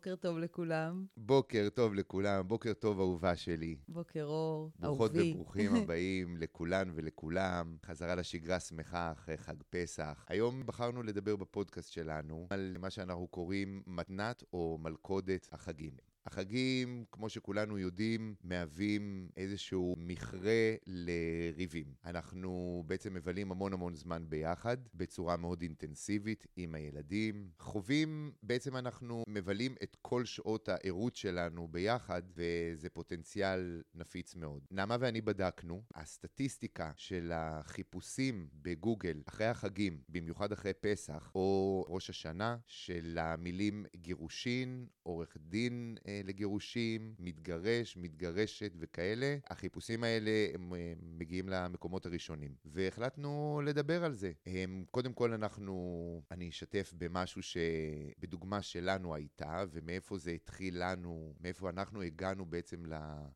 בוקר טוב לכולם. בוקר טוב לכולם, בוקר טוב אהובה שלי. בוקר אור, ברוכות אהובי. וברוכים הבאים לכולן ולכולם. חזרה לשגרה שמחה אחרי חג פסח. היום בחרנו לדבר בפודקאסט שלנו על מה שאנחנו קוראים מתנת או מלכודת החגים. החגים, כמו שכולנו יודעים, מהווים איזשהו מכרה לריבים. אנחנו בעצם מבלים המון המון זמן ביחד, בצורה מאוד אינטנסיבית עם הילדים. חווים, בעצם אנחנו מבלים את כל שעות הערות שלנו ביחד, וזה פוטנציאל נפיץ מאוד. נעמה ואני בדקנו, הסטטיסטיקה של החיפושים בגוגל אחרי החגים, במיוחד אחרי פסח או ראש השנה, של המילים גירושין, עורך דין אה, לגירושים, מתגרש, מתגרשת וכאלה, החיפושים האלה הם מגיעים למקומות הראשונים. והחלטנו לדבר על זה. הם, קודם כל אנחנו, אני אשתף במשהו שבדוגמה שלנו הייתה, ומאיפה זה התחיל לנו, מאיפה אנחנו הגענו בעצם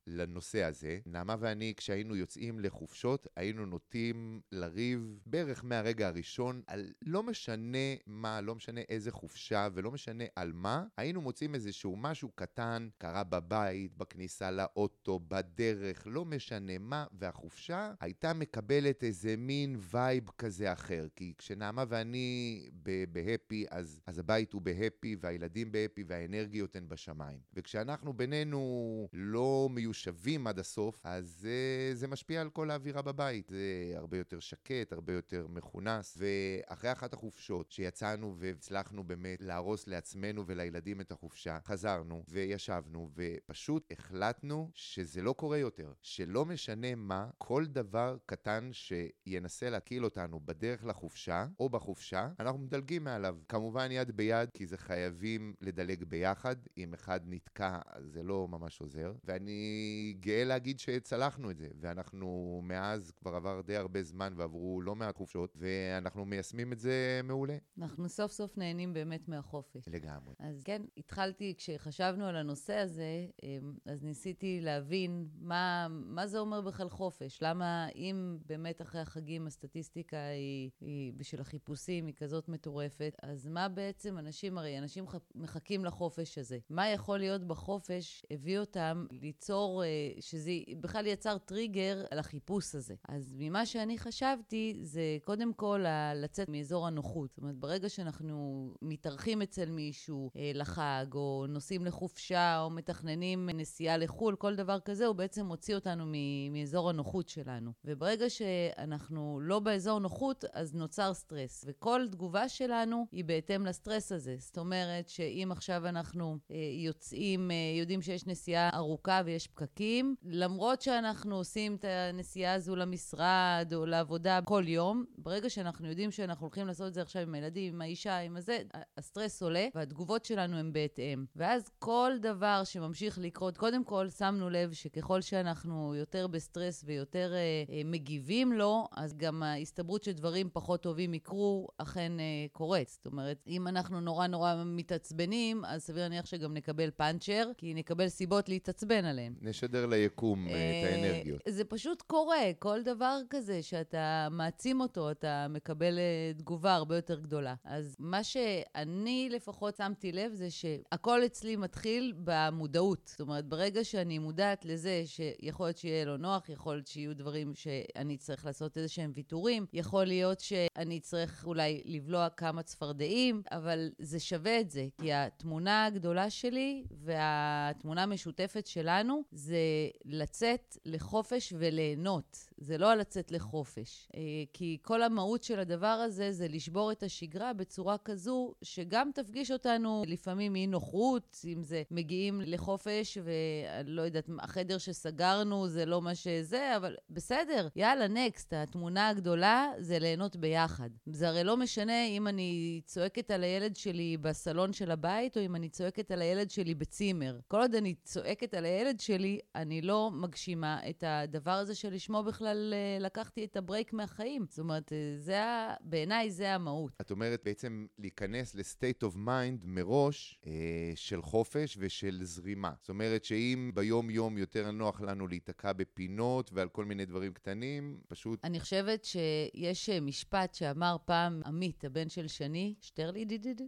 לנושא הזה. נעמה ואני, כשהיינו יוצאים לחופשות, היינו נוטים לריב בערך מהרגע הראשון על לא משנה מה, לא משנה איזה חופשה ולא משנה על מה, היינו מוצאים איזשהו משהו קטן, קרה בבית, בכניסה לאוטו, בדרך, לא משנה מה, והחופשה הייתה מקבלת איזה מין vibe כזה אחר. כי כשנעמה ואני ב-happy, אז, אז הבית הוא ב-happy, והילדים ב-happy, והאנרגיות הן בשמיים. וכשאנחנו בינינו לא מיושבים עד הסוף, אז זה, זה משפיע על כל האווירה בבית. זה הרבה יותר שקט, הרבה יותר מכונס. ואחרי אחת החופשות שיצאנו והצלחנו באמת להרוס לעצמנו ולילדים את החופשה, חזרנו וישבנו ופשוט החלטנו שזה לא קורה יותר. שלא משנה מה, כל דבר קטן שינסה להקיל אותנו בדרך לחופשה או בחופשה, אנחנו מדלגים מעליו. כמובן יד ביד, כי זה חייבים לדלג ביחד. אם אחד נתקע, זה לא ממש עוזר. ואני גאה להגיד שצלחנו את זה, ואנחנו מאז כבר עבר די הרבה זמן ועברו לא מעט חופשות, ואנחנו מיישמים את זה מעולה. אנחנו סוף סוף נהנים באמת מהחופש. לגמרי. אז כן, התחלתי, כשחשבנו על הנושא הזה, אמ, אז ניסיתי להבין מה, מה זה אומר בכלל חופש. למה אם באמת אחרי החגים הסטטיסטיקה היא, היא בשביל החיפושים היא כזאת מטורפת, אז מה בעצם אנשים, הרי אנשים מחכים לחופש הזה. מה יכול להיות בחופש הביא אותם ליצור, אה, שזה בכלל יצר טריגר על החיפוש הזה. אז ממה שאני חשבתי, זה קודם כל לצאת מאזור הנוחות. זאת אומרת, ברגע שאנחנו מתארחים אצל מישהו אה, לחג, או נוסעים לחופשה, או מתכננים נסיעה לחו"ל, כל דבר כזה, הוא בעצם מוציא אותנו מאזור הנוחות שלנו. וברגע שאנחנו לא באזור נוחות, אז נוצר סטרס. וכל תגובה שלנו היא בהתאם לסטרס הזה. זאת אומרת שאם עכשיו אנחנו אה, יוצאים, אה, יודעים שיש נסיעה ארוכה ויש פקקים, למרות שאנחנו עושים את הנסיעה הזו למשרד או לעבודה כל יום, ברגע שאנחנו יודעים שאנחנו הולכים לעשות את זה עכשיו עם הילדים, עם האישה, עם הזה, הסטרס עולה והתגובות שלנו הן בהתאם. ואז כל דבר שממשיך לקרות, קודם כל שמנו לב שככל שאנחנו יותר בסטרס ויותר אה, אה, מגיבים לו, אז גם ההסתברות שדברים פחות טובים יקרו אכן אה, קורית. זאת אומרת, אם אנחנו נורא נורא מתעצבנים, אז סביר להניח שגם נקבל פאנצ'ר, כי נקבל סיבות להתעצבן עליהם. נשדר ליקום אה, את האנרגיות. אה, זה פשוט קורה, כל דבר כזה שאתה מעצים אותו, אתה מקבל אה, תגובה הרבה יותר גדולה. אז מה שאני לפחות שמתי לב זה שהכל אצלי מתחיל במודעות. זאת אומרת, ברגע שאני מודעת לזה שיכול להיות שיהיה לא נוח, יכול להיות שיהיו דברים שאני אצטרך לעשות איזה שהם ויתורים, יכול להיות שאני אצטרך אולי לבלוע כמה צפרדעים, אבל זה שווה את זה, כי התמונה הגדולה שלי והתמונה המשותפת שלנו זה לצאת לחופש וליהנות. זה לא לצאת לחופש. אה, כי כל המהות של הדבר הזה זה לשבור את השגרה בצורה כזו שגם תפגיש אותנו לפעמים מאי נוחות, אם זה מגיעים לחופש ואני לא יודעת, החדר שסגרנו זה לא מה שזה, אבל בסדר, יאללה, נקסט. התמונה הגדולה זה ליהנות ביחד. זה הרי לא משנה אם אני צועקת על הילד שלי בסלון של הבית, או אם אני צועקת על הילד שלי בצימר. כל עוד אני צועקת על הילד שלי, אני לא מגשימה את הדבר הזה שלשמו בכלל אה, לקחתי את הברייק מהחיים. זאת אומרת, אה, זה ה... בעיניי זה המהות. את אומרת בעצם להיכנס ל-state of mind מראש אה, של חופש ושל זרימה. זאת אומרת שאם ביום-יום יותר נוח לנו להיתקע בפינות ועל כל מיני דברים קטנים, פשוט... אני חושבת שיש משפט שאמר פעם עמית, הבן של שני, שטרלי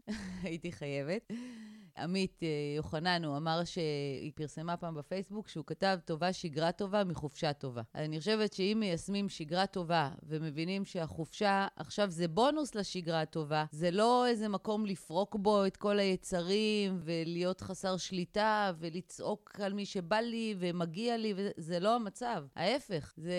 הייתי חייבת. עמית אה, יוחנן, הוא אמר שהיא פרסמה פעם בפייסבוק שהוא כתב טובה שגרה טובה מחופשה טובה. אני חושבת שאם מיישמים שגרה טובה ומבינים שהחופשה עכשיו זה בונוס לשגרה הטובה, זה לא איזה מקום לפרוק בו את כל היצרים ולהיות חסר שליטה ולצעוק על מי שבא לי ומגיע לי, זה לא המצב. ההפך, זה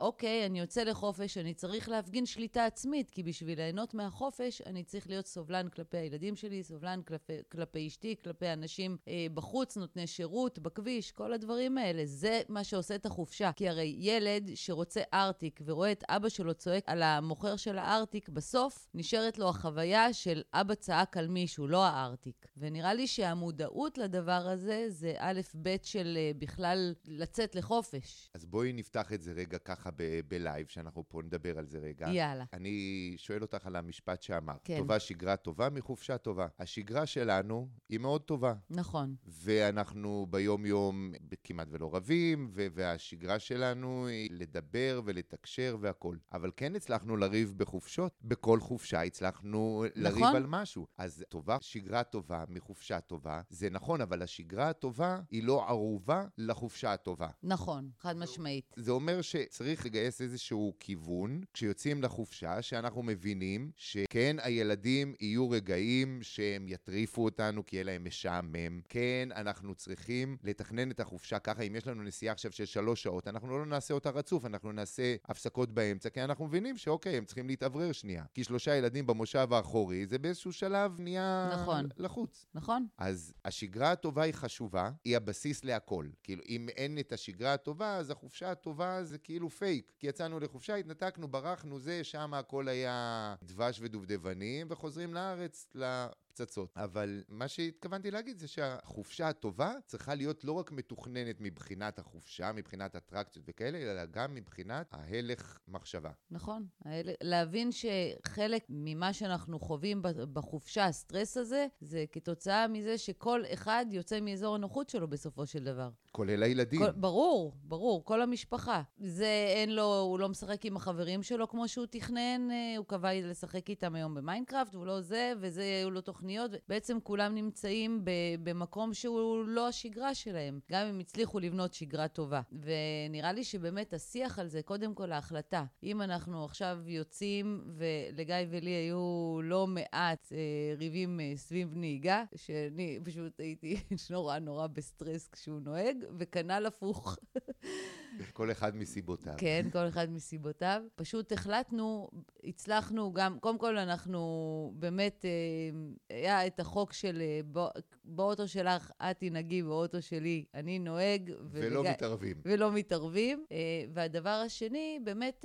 אוקיי, אני יוצא לחופש, אני צריך להפגין שליטה עצמית, כי בשביל ליהנות מהחופש אני צריך להיות סובלן כלפי הילדים שלי, סובלן כלפי, כלפי אשתי, כלפי אנשים אה, בחוץ, נותני שירות, בכביש, כל הדברים האלה. זה מה שעושה את החופשה. כי הרי ילד שרוצה ארטיק ורואה את אבא שלו צועק על המוכר של הארטיק, בסוף נשארת לו החוויה של אבא צעק על מישהו, לא הארטיק. ונראה לי שהמודעות לדבר הזה זה א' ב' של אה, בכלל לצאת לחופש. אז בואי נפתח את זה רגע ככה בלייב, שאנחנו פה נדבר על זה רגע. יאללה. אני שואל אותך על המשפט שאמרת. כן. טובה שגרה טובה מחופשה טובה. השגרה שלנו היא מאוד טובה. נכון. ואנחנו ביום-יום כמעט ולא רבים, ו- והשגרה שלנו היא לדבר ולתקשר והכול. אבל כן הצלחנו לריב בחופשות. בכל חופשה הצלחנו נכון. לריב על משהו. אז טובה, שגרה טובה מחופשה טובה, זה נכון, אבל השגרה הטובה היא לא ערובה לחופשה הטובה. נכון, חד משמעית. זה אומר שצריך לגייס איזשהו כיוון כשיוצאים לחופשה, שאנחנו מבינים שכן, הילדים יהיו רגעים שהם יטריפו אותנו כי יהיה להם משעמם. כן, אנחנו צריכים לתכנן את החופשה ככה. אם יש לנו נסיעה עכשיו של שלוש שעות, אנחנו לא נעשה אותה רצוף, אנחנו נעשה הפסקות באמצע, כי אנחנו מבינים שאוקיי, הם צריכים להתאוורר שנייה. כי שלושה ילדים במושב האחורי, זה באיזשהו שלב נהיה נכון. לחוץ. נכון? אז השגרה הטובה היא חשובה, היא הבסיס להכל. כאילו, אם אין את השגרה הטובה, אז החופשה הטובה זה כאילו פייק. כי יצאנו לחופשה, התנתקנו, ברחנו, זה, שם הכל היה דבש ודובדבנים, וחוזרים לארץ לפצצות. אבל מה שהתכוונתי להגיד זה שהחופשה הטובה צריכה להיות לא רק מתוכננת מבחינת החופשה, מבחינת אטרקציות וכאלה, אלא גם מבחינת ההלך מחשבה. נכון. להבין שחלק ממה שאנחנו חווים בחופשה, הסטרס הזה, זה כתוצאה מזה שכל אחד יוצא מאזור הנוחות שלו בסופו של דבר. כולל הילדים. כל, ברור, ברור, כל המשפחה. זה אין לו, הוא לא משחק עם החברים שלו כמו שהוא תכנן, אה, הוא קבע לשחק איתם היום במיינקראפט, והוא לא זה, וזה, היו לו תוכניות. בעצם כולם נמצאים במקום שהוא לא השגרה שלהם, גם אם הצליחו לבנות שגרה טובה. ונראה לי שבאמת השיח על זה, קודם כל ההחלטה. אם אנחנו עכשיו יוצאים, ולגיא ולי היו לא מעט אה, ריבים אה, סביב נהיגה, שאני פשוט הייתי נורא נורא בסטרס כשהוא נוהג, וכנ"ל הפוך. כל אחד מסיבותיו. כן, כל אחד מסיבותיו. פשוט החלטנו, הצלחנו גם, קודם כל אנחנו באמת, אה, היה את החוק של אה, בא, באוטו שלך את תנהגי, באוטו שלי אני נוהג. ולא וגיא- מתערבים. ולא מתערבים. אה, והדבר השני, באמת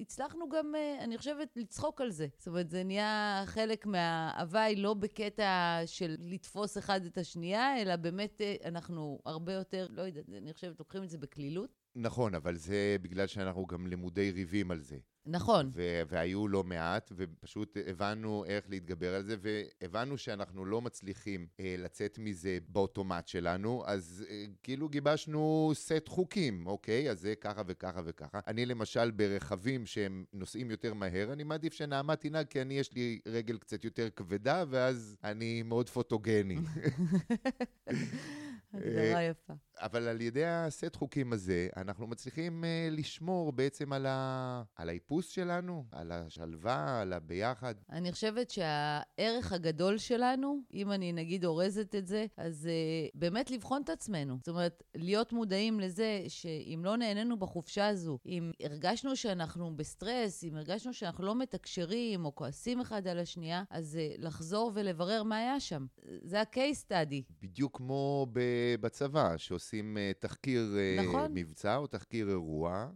הצלחנו גם, אני חושבת, לצחוק על זה. זאת אומרת, זה נהיה חלק מההוואי, לא בקטע של לתפוס אחד את השנייה, אלא באמת אנחנו הרבה יותר, לא יודעת, אני חושבת, לוקחים את זה בקלילות. נכון, אבל זה בגלל שאנחנו גם למודי ריבים על זה. נכון. ו- והיו לא מעט, ופשוט הבנו איך להתגבר על זה, והבנו שאנחנו לא מצליחים אה, לצאת מזה באוטומט שלנו, אז אה, כאילו גיבשנו סט חוקים, אוקיי? אז זה ככה וככה וככה. אני למשל ברכבים שהם נוסעים יותר מהר, אני מעדיף שנעמה תנהג, כי אני יש לי רגל קצת יותר כבדה, ואז אני מאוד פוטוגני. הגדרה יפה. אבל על ידי הסט חוקים הזה, אנחנו מצליחים uh, לשמור בעצם על, ה... על האיפוס שלנו, על השלווה, על הביחד. אני חושבת שהערך הגדול שלנו, אם אני נגיד אורזת את זה, אז uh, באמת לבחון את עצמנו. זאת אומרת, להיות מודעים לזה שאם לא נהנינו בחופשה הזו, אם הרגשנו שאנחנו בסטרס, אם הרגשנו שאנחנו לא מתקשרים או כועסים אחד על השנייה, אז uh, לחזור ולברר מה היה שם. זה ה-case study. בדיוק כמו ב- בצבא, שעושים uh, תחקיר uh, נכון. מבצע או תחקיר אירוע,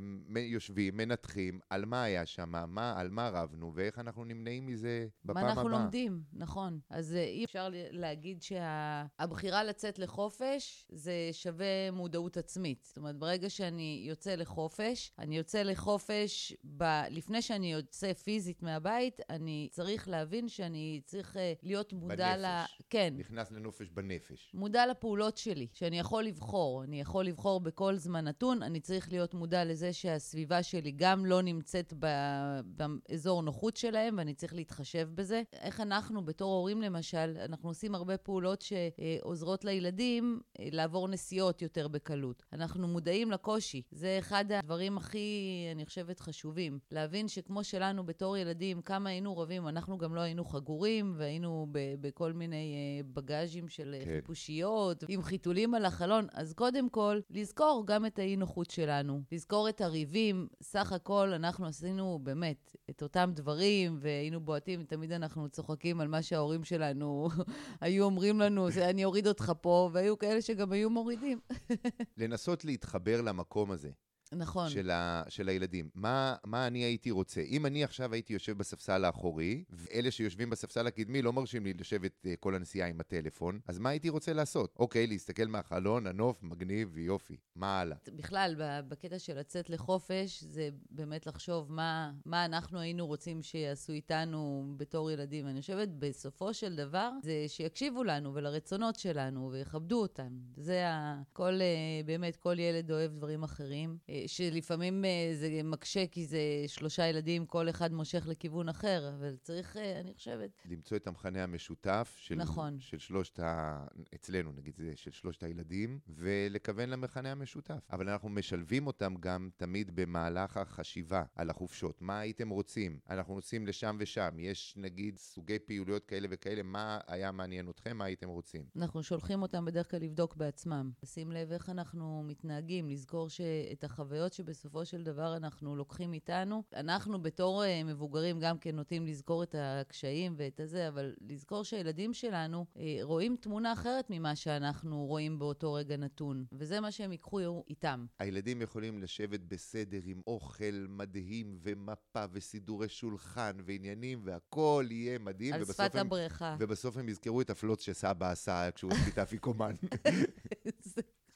מ- יושבים, מנתחים על מה היה שם, מה, על מה רבנו ואיך אנחנו נמנעים מזה בפעם מה הבאה. אנחנו לומדים, נכון. אז אה, אי אפשר להגיד שהבחירה לצאת לחופש זה שווה מודעות עצמית. זאת אומרת, ברגע שאני יוצא לחופש, אני יוצא לחופש, ב... לפני שאני יוצא פיזית מהבית, אני צריך להבין שאני צריך אה, להיות מודע ל... בנפש. כן. נכנס לנופש בנפש. מודע לפעולות שלי, שאני יכול לבחור. אני יכול לבחור בכל זמן נתון, אני צריך להיות מודע לזה שהסביבה שלי גם לא נמצאת ב- באזור נוחות שלהם, ואני צריך להתחשב בזה. איך אנחנו, בתור הורים למשל, אנחנו עושים הרבה פעולות שעוזרות לילדים אה, לעבור נסיעות יותר בקלות. אנחנו מודעים לקושי. זה אחד הדברים הכי, אני חושבת, חשובים. להבין שכמו שלנו בתור ילדים, כמה היינו רבים, אנחנו גם לא היינו חגורים, והיינו בכל מיני אה, בגאז'ים של כן. חיפושיות, עם חיתולים על החלון. אז קודם כל, לזכור גם את האי-נוחות שלנו, לזכור את הריבים. סך הכל, אנחנו עשינו באמת את אותם דברים, והיינו בועטים, תמיד אנחנו צוחקים על מה שההורים שלנו היו אומרים לנו, אני אוריד אותך פה, והיו כאלה שגם היו מורידים. לנסות להתחבר למקום הזה. נכון. של, ה, של הילדים. מה, מה אני הייתי רוצה? אם אני עכשיו הייתי יושב בספסל האחורי, ואלה שיושבים בספסל הקדמי לא מרשים לי לשבת uh, כל הנסיעה עם הטלפון, אז מה הייתי רוצה לעשות? אוקיי, להסתכל מהחלון, הנוף, מגניב ויופי. מה הלאה? בכלל, בקטע של לצאת לחופש, זה באמת לחשוב מה, מה אנחנו היינו רוצים שיעשו איתנו בתור ילדים. אני חושבת, בסופו של דבר, זה שיקשיבו לנו ולרצונות שלנו ויכבדו אותנו. זה ה... כל, uh, באמת, כל ילד אוהב דברים אחרים. שלפעמים uh, זה מקשה כי זה שלושה ילדים, כל אחד מושך לכיוון אחר, אבל צריך, uh, אני חושבת... למצוא את המכנה המשותף של, נכון. של שלושת ה... אצלנו, נגיד, זה של שלושת הילדים, ולכוון למכנה המשותף. אבל אנחנו משלבים אותם גם תמיד במהלך החשיבה על החופשות. מה הייתם רוצים? אנחנו נוסעים לשם ושם. יש, נגיד, סוגי פעילויות כאלה וכאלה. מה היה מעניין אתכם? מה הייתם רוצים? אנחנו שולחים אותם בדרך כלל לבדוק בעצמם. לשים לב איך אנחנו מתנהגים, לזכור שאת החוויה... החוויות שבסופו של דבר אנחנו לוקחים איתנו. אנחנו בתור uh, מבוגרים גם כן נוטים לזכור את הקשיים ואת הזה, אבל לזכור שהילדים שלנו uh, רואים תמונה אחרת ממה שאנחנו רואים באותו רגע נתון, וזה מה שהם ייקחו איתם. הילדים יכולים לשבת בסדר עם אוכל מדהים ומפה וסידורי שולחן ועניינים, והכול יהיה מדהים. על שפת הבריכה. ובסוף הם יזכרו את הפלוץ שסבא עשה כשהוא הביא ת'אפיקומן.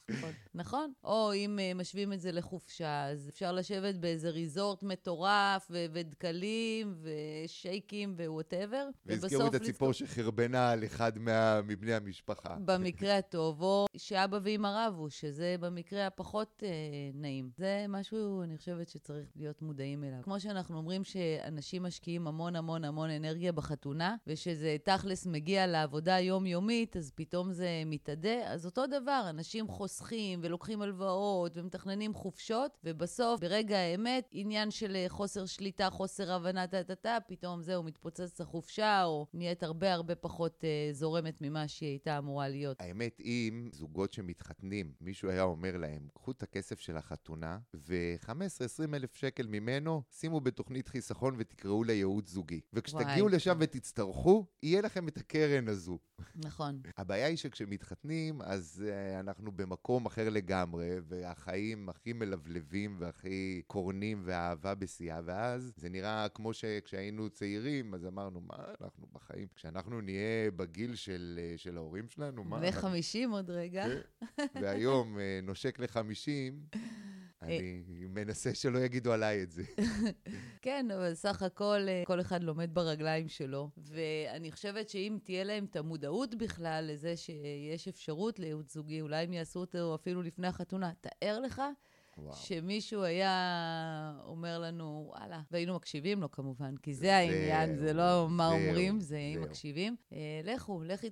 נכון. נכון. או אם אה, משווים את זה לחופשה, אז אפשר לשבת באיזה ריזורט מטורף, ו- ודקלים, ושייקים, ו-whatever. והם יזכרו את הציפור לזכור... שחרבנה על אחד מה... מבני המשפחה. במקרה הטוב, או שאבא ואמא רבו, שזה במקרה הפחות uh, נעים. זה משהו, אני חושבת, שצריך להיות מודעים אליו. כמו שאנחנו אומרים שאנשים משקיעים המון המון המון אנרגיה בחתונה, ושזה תכלס מגיע לעבודה יומיומית, אז פתאום זה מתאדה. אז אותו דבר, אנשים חוסכים. ולוקחים הלוואות ומתכננים חופשות, ובסוף, ברגע האמת, עניין של אה, חוסר שליטה, חוסר הבנה, טה-טה-טה, פתאום זהו, מתפוצץ החופשה, או נהיית הרבה הרבה פחות אה, זורמת ממה שהיא הייתה אמורה להיות. האמת, אם זוגות שמתחתנים, מישהו היה אומר להם, קחו את הכסף של החתונה, ו-15-20 אלף שקל ממנו, שימו בתוכנית חיסכון ותקראו לייעוץ זוגי. וכשתגיעו לשם ותצטרכו, יהיה לכם את הקרן הזו. נכון. הבעיה היא שכשמתחתנים, אז uh, אנחנו במקום אחר לגמרי, והחיים הכי מלבלבים והכי קורנים והאהבה בשיאה, ואז זה נראה כמו שכשהיינו צעירים, אז אמרנו, מה אנחנו בחיים? כשאנחנו נהיה בגיל של, uh, של ההורים שלנו, מה? בני 50 עוד רגע. כן. והיום uh, נושק ל-50. אני מנסה שלא יגידו עליי את זה. כן, אבל סך הכל, אה, כל אחד לומד ברגליים שלו. ואני חושבת שאם תהיה להם את המודעות בכלל לזה שיש אפשרות לייעוץ זוגי, אולי הם יעשו אותו אפילו לפני החתונה. תאר לך וואו. שמישהו היה אומר לנו, וואלה, והיינו מקשיבים לו כמובן, כי זה, זה העניין, זה לא מה זה אומרים, זה אם מקשיבים. אה, לכו, לכי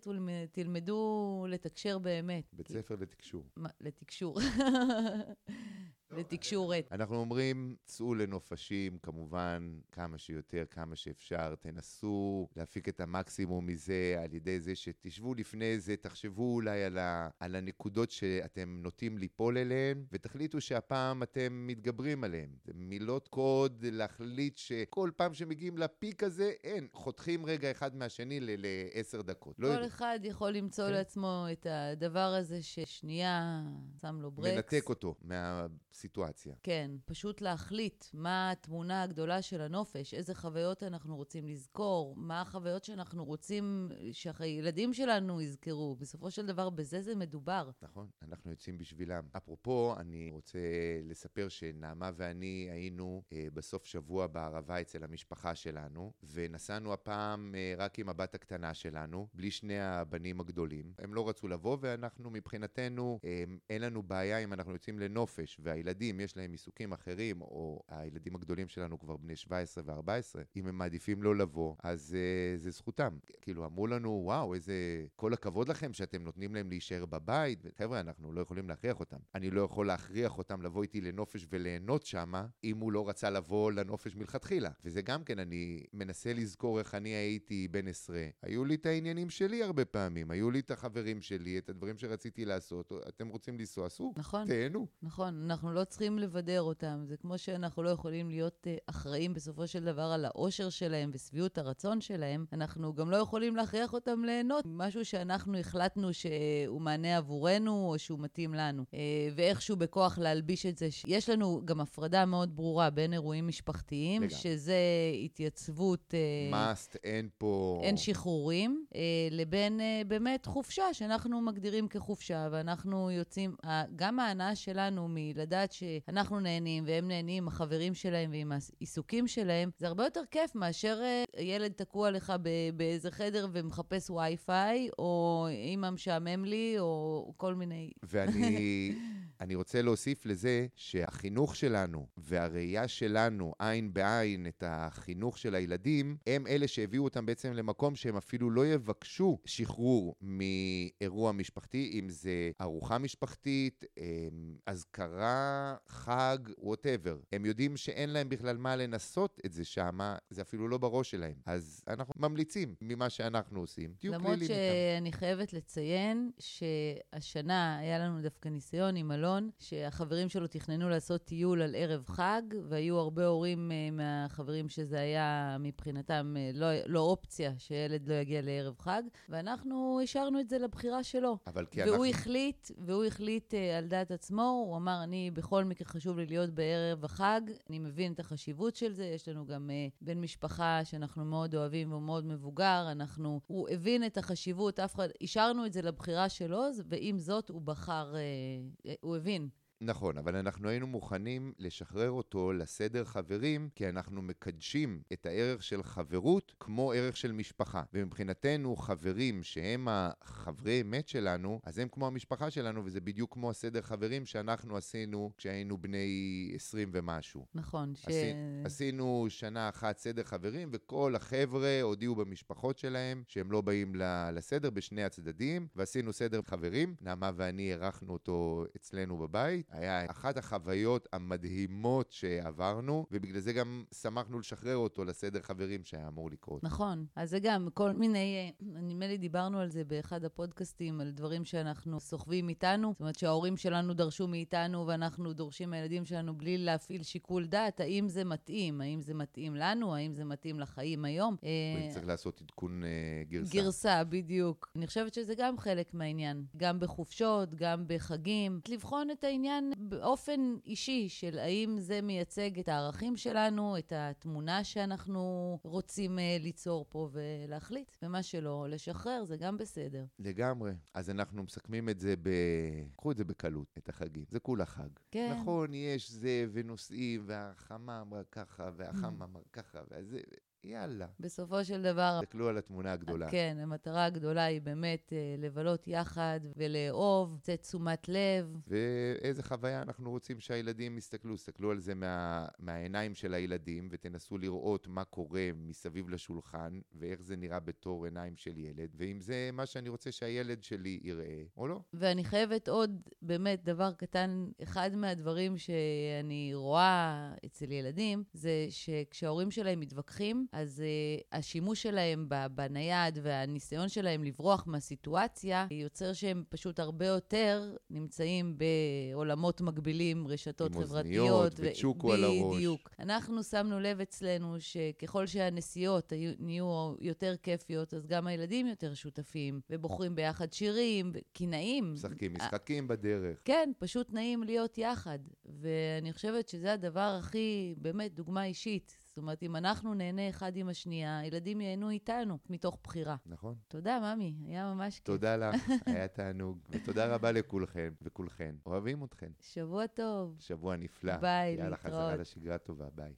תלמדו לתקשר באמת. בית ספר לתקשור. מה, לתקשור. לתקשורת. אנחנו אומרים, צאו לנופשים, כמובן, כמה שיותר, כמה שאפשר. תנסו להפיק את המקסימום מזה על ידי זה שתשבו לפני זה, תחשבו אולי על, ה, על הנקודות שאתם נוטים ליפול אליהן, ותחליטו שהפעם אתם מתגברים עליהן. זה מילות קוד, להחליט שכל פעם שמגיעים לפיק הזה, אין, חותכים רגע אחד מהשני לעשר דקות. לא כל לא אחד יכול למצוא כן? לעצמו את הדבר הזה ששנייה שם לו ברקס. מנתק אותו מה... הסיטואציה. כן, פשוט להחליט מה התמונה הגדולה של הנופש, איזה חוויות אנחנו רוצים לזכור, מה החוויות שאנחנו רוצים שהילדים שלנו יזכרו. בסופו של דבר, בזה זה מדובר. נכון, אנחנו יוצאים בשבילם. אפרופו, אני רוצה לספר שנעמה ואני היינו אה, בסוף שבוע בערבה אצל המשפחה שלנו, ונסענו הפעם אה, רק עם הבת הקטנה שלנו, בלי שני הבנים הגדולים. הם לא רצו לבוא, ואנחנו מבחינתנו, אה, אין לנו בעיה אם אנחנו יוצאים לנופש, והילדים, יש להם עיסוקים אחרים, או הילדים הגדולים שלנו כבר בני 17 ו-14, אם הם מעדיפים לא לבוא, אז אה, זה זכותם. כאילו, אמרו לנו, וואו, איזה... כל הכבוד לכם שאתם נותנים להם להישאר בבית. חבר'ה, אנחנו לא יכולים להכריח אותם. אני לא יכול להכריח אותם לבוא איתי לנופש וליהנות שמה, אם הוא לא רצה לבוא לנופש מלכתחילה. וזה גם כן, אני מנסה לזכור איך אני הייתי בן עשרה. היו לי את העניינים שלי הרבה פעמים, היו לי את החברים שלי, את הדברים שרציתי לעשות. אתם רוצים לנסוע, סעו. נכון. תהנו. נכון, אנחנו לא צריכים לבדר אותם. זה כמו שאנחנו לא יכולים להיות uh, אחראים בסופו של דבר על האושר שלהם ושביעות הרצון שלהם, אנחנו גם לא יכולים להכריח אותם ליהנות משהו שאנחנו החלטנו שהוא מענה עבורנו או שהוא מתאים לנו. Uh, ואיכשהו בכוח להלביש את זה. יש לנו גם הפרדה מאוד ברורה בין אירועים משפחתיים, לגמרי. שזה התייצבות... uh, must, אין פה... אין שחרורים, אה, לבין אה, באמת חופשה שאנחנו מגדירים כחופשה, ואנחנו יוצאים, גם ההנאה שלנו מלדעת שאנחנו נהנים והם נהנים עם החברים שלהם ועם העיסוקים שלהם, זה הרבה יותר כיף מאשר אה, ילד תקוע לך באיזה חדר ומחפש וי-פיי, או אמא משעמם לי, או כל מיני... ואני אני רוצה להוסיף לזה שהחינוך שלנו והראייה שלנו, עין בעין, את החינוך של הילדים, הם אלה שהביאו אותם בעצם למקום שהם אפילו לא יבקשו שחרור מאירוע משפחתי, אם זה ארוחה משפחתית, אמ, חג, ווטאבר. הם יודעים שאין להם בכלל מה לנסות את זה שמה, זה אפילו לא בראש שלהם. אז אנחנו ממליצים ממה שאנחנו עושים. תהיו למרות כלילים איתם. שאני חייבת לציין שהשנה היה לנו דווקא ניסיון עם אלון, שהחברים שלו תכננו לעשות טיול על ערב חג, והיו הרבה הורים uh, מהחברים שזה היה מבחינתם uh, לא, לא אופציה שילד לא יגיע לערב חג, ואנחנו השארנו את זה לבחירה שלו. אבל כי והוא אנחנו... החליט, והוא החליט uh, על דעת עצמו, הוא אמר, אני בכל מקרה חשוב לי להיות בערב החג, אני מבין את החשיבות של זה, יש לנו גם uh, בן משפחה שאנחנו מאוד אוהבים והוא מאוד מבוגר, אנחנו, הוא הבין את החשיבות, אף אחד, השארנו את זה לבחירה שלו, ועם זאת הוא בחר, uh, הוא הבין. נכון, אבל אנחנו היינו מוכנים לשחרר אותו לסדר חברים, כי אנחנו מקדשים את הערך של חברות כמו ערך של משפחה. ומבחינתנו, חברים שהם החברי אמת שלנו, אז הם כמו המשפחה שלנו, וזה בדיוק כמו הסדר חברים שאנחנו עשינו כשהיינו בני 20 ומשהו. נכון, ש... עשי, עשינו שנה אחת סדר חברים, וכל החבר'ה הודיעו במשפחות שלהם שהם לא באים לסדר בשני הצדדים, ועשינו סדר חברים. נעמה ואני אירחנו אותו אצלנו בבית. היה אחת החוויות המדהימות שעברנו, ובגלל זה גם שמחנו לשחרר אותו לסדר חברים שהיה אמור לקרות. נכון. אז זה גם כל מיני, אה, נדמה לי דיברנו על זה באחד הפודקאסטים, על דברים שאנחנו סוחבים איתנו. זאת אומרת שההורים שלנו דרשו מאיתנו ואנחנו דורשים מהילדים שלנו בלי להפעיל שיקול דעת, האם זה מתאים? האם זה מתאים לנו? האם זה מתאים לחיים היום? אה, צריך לעשות עדכון אה, גרסה. גרסה, בדיוק. אני חושבת שזה גם חלק מהעניין. גם בחופשות, גם בחגים. לבחון את העניין באופן אישי של האם זה מייצג את הערכים שלנו, את התמונה שאנחנו רוצים uh, ליצור פה, ולהחליט. ומה שלא, לשחרר, זה גם בסדר. לגמרי. אז אנחנו מסכמים את זה ב... קחו את זה בקלות, את החגים. זה כולה חג. כן. נכון, יש זה ונושאים, והחמה אמרה ככה, והחם אמר ככה, וזה... יאללה. בסופו של דבר, תסתכלו על התמונה הגדולה. כן, המטרה הגדולה היא באמת אה, לבלות יחד ולאהוב, לתת תשומת לב. ואיזה חוויה אנחנו רוצים שהילדים יסתכלו. תסתכלו על זה מה, מהעיניים של הילדים, ותנסו לראות מה קורה מסביב לשולחן, ואיך זה נראה בתור עיניים של ילד, ואם זה מה שאני רוצה שהילד שלי יראה, או לא. ואני חייבת עוד, באמת, דבר קטן, אחד מהדברים שאני רואה אצל ילדים, זה שכשההורים שלהם מתווכחים, אז uh, השימוש שלהם בנייד והניסיון שלהם לברוח מהסיטואציה, יוצר שהם פשוט הרבה יותר נמצאים בעולמות מקבילים, רשתות עם חברתיות. אוזניות וצ'וקו על הראש. בדיוק. אנחנו שמנו לב אצלנו שככל שהנסיעות היו, נהיו יותר כיפיות, אז גם הילדים יותר שותפים, ובוחרים ביחד שירים, כי נעים. משחקים משחקים בדרך. כן, פשוט נעים להיות יחד. ואני חושבת שזה הדבר הכי, באמת, דוגמה אישית. זאת אומרת, אם אנחנו נהנה אחד עם השנייה, הילדים ייהנו איתנו, מתוך בחירה. נכון. תודה, ממי, היה ממש כיף. תודה לך, היה תענוג. ותודה רבה לכולכם וכולכן. אוהבים אתכן. שבוע טוב. שבוע נפלא. ביי, יאללה, להתראות. חזרה לשגרה טובה, ביי.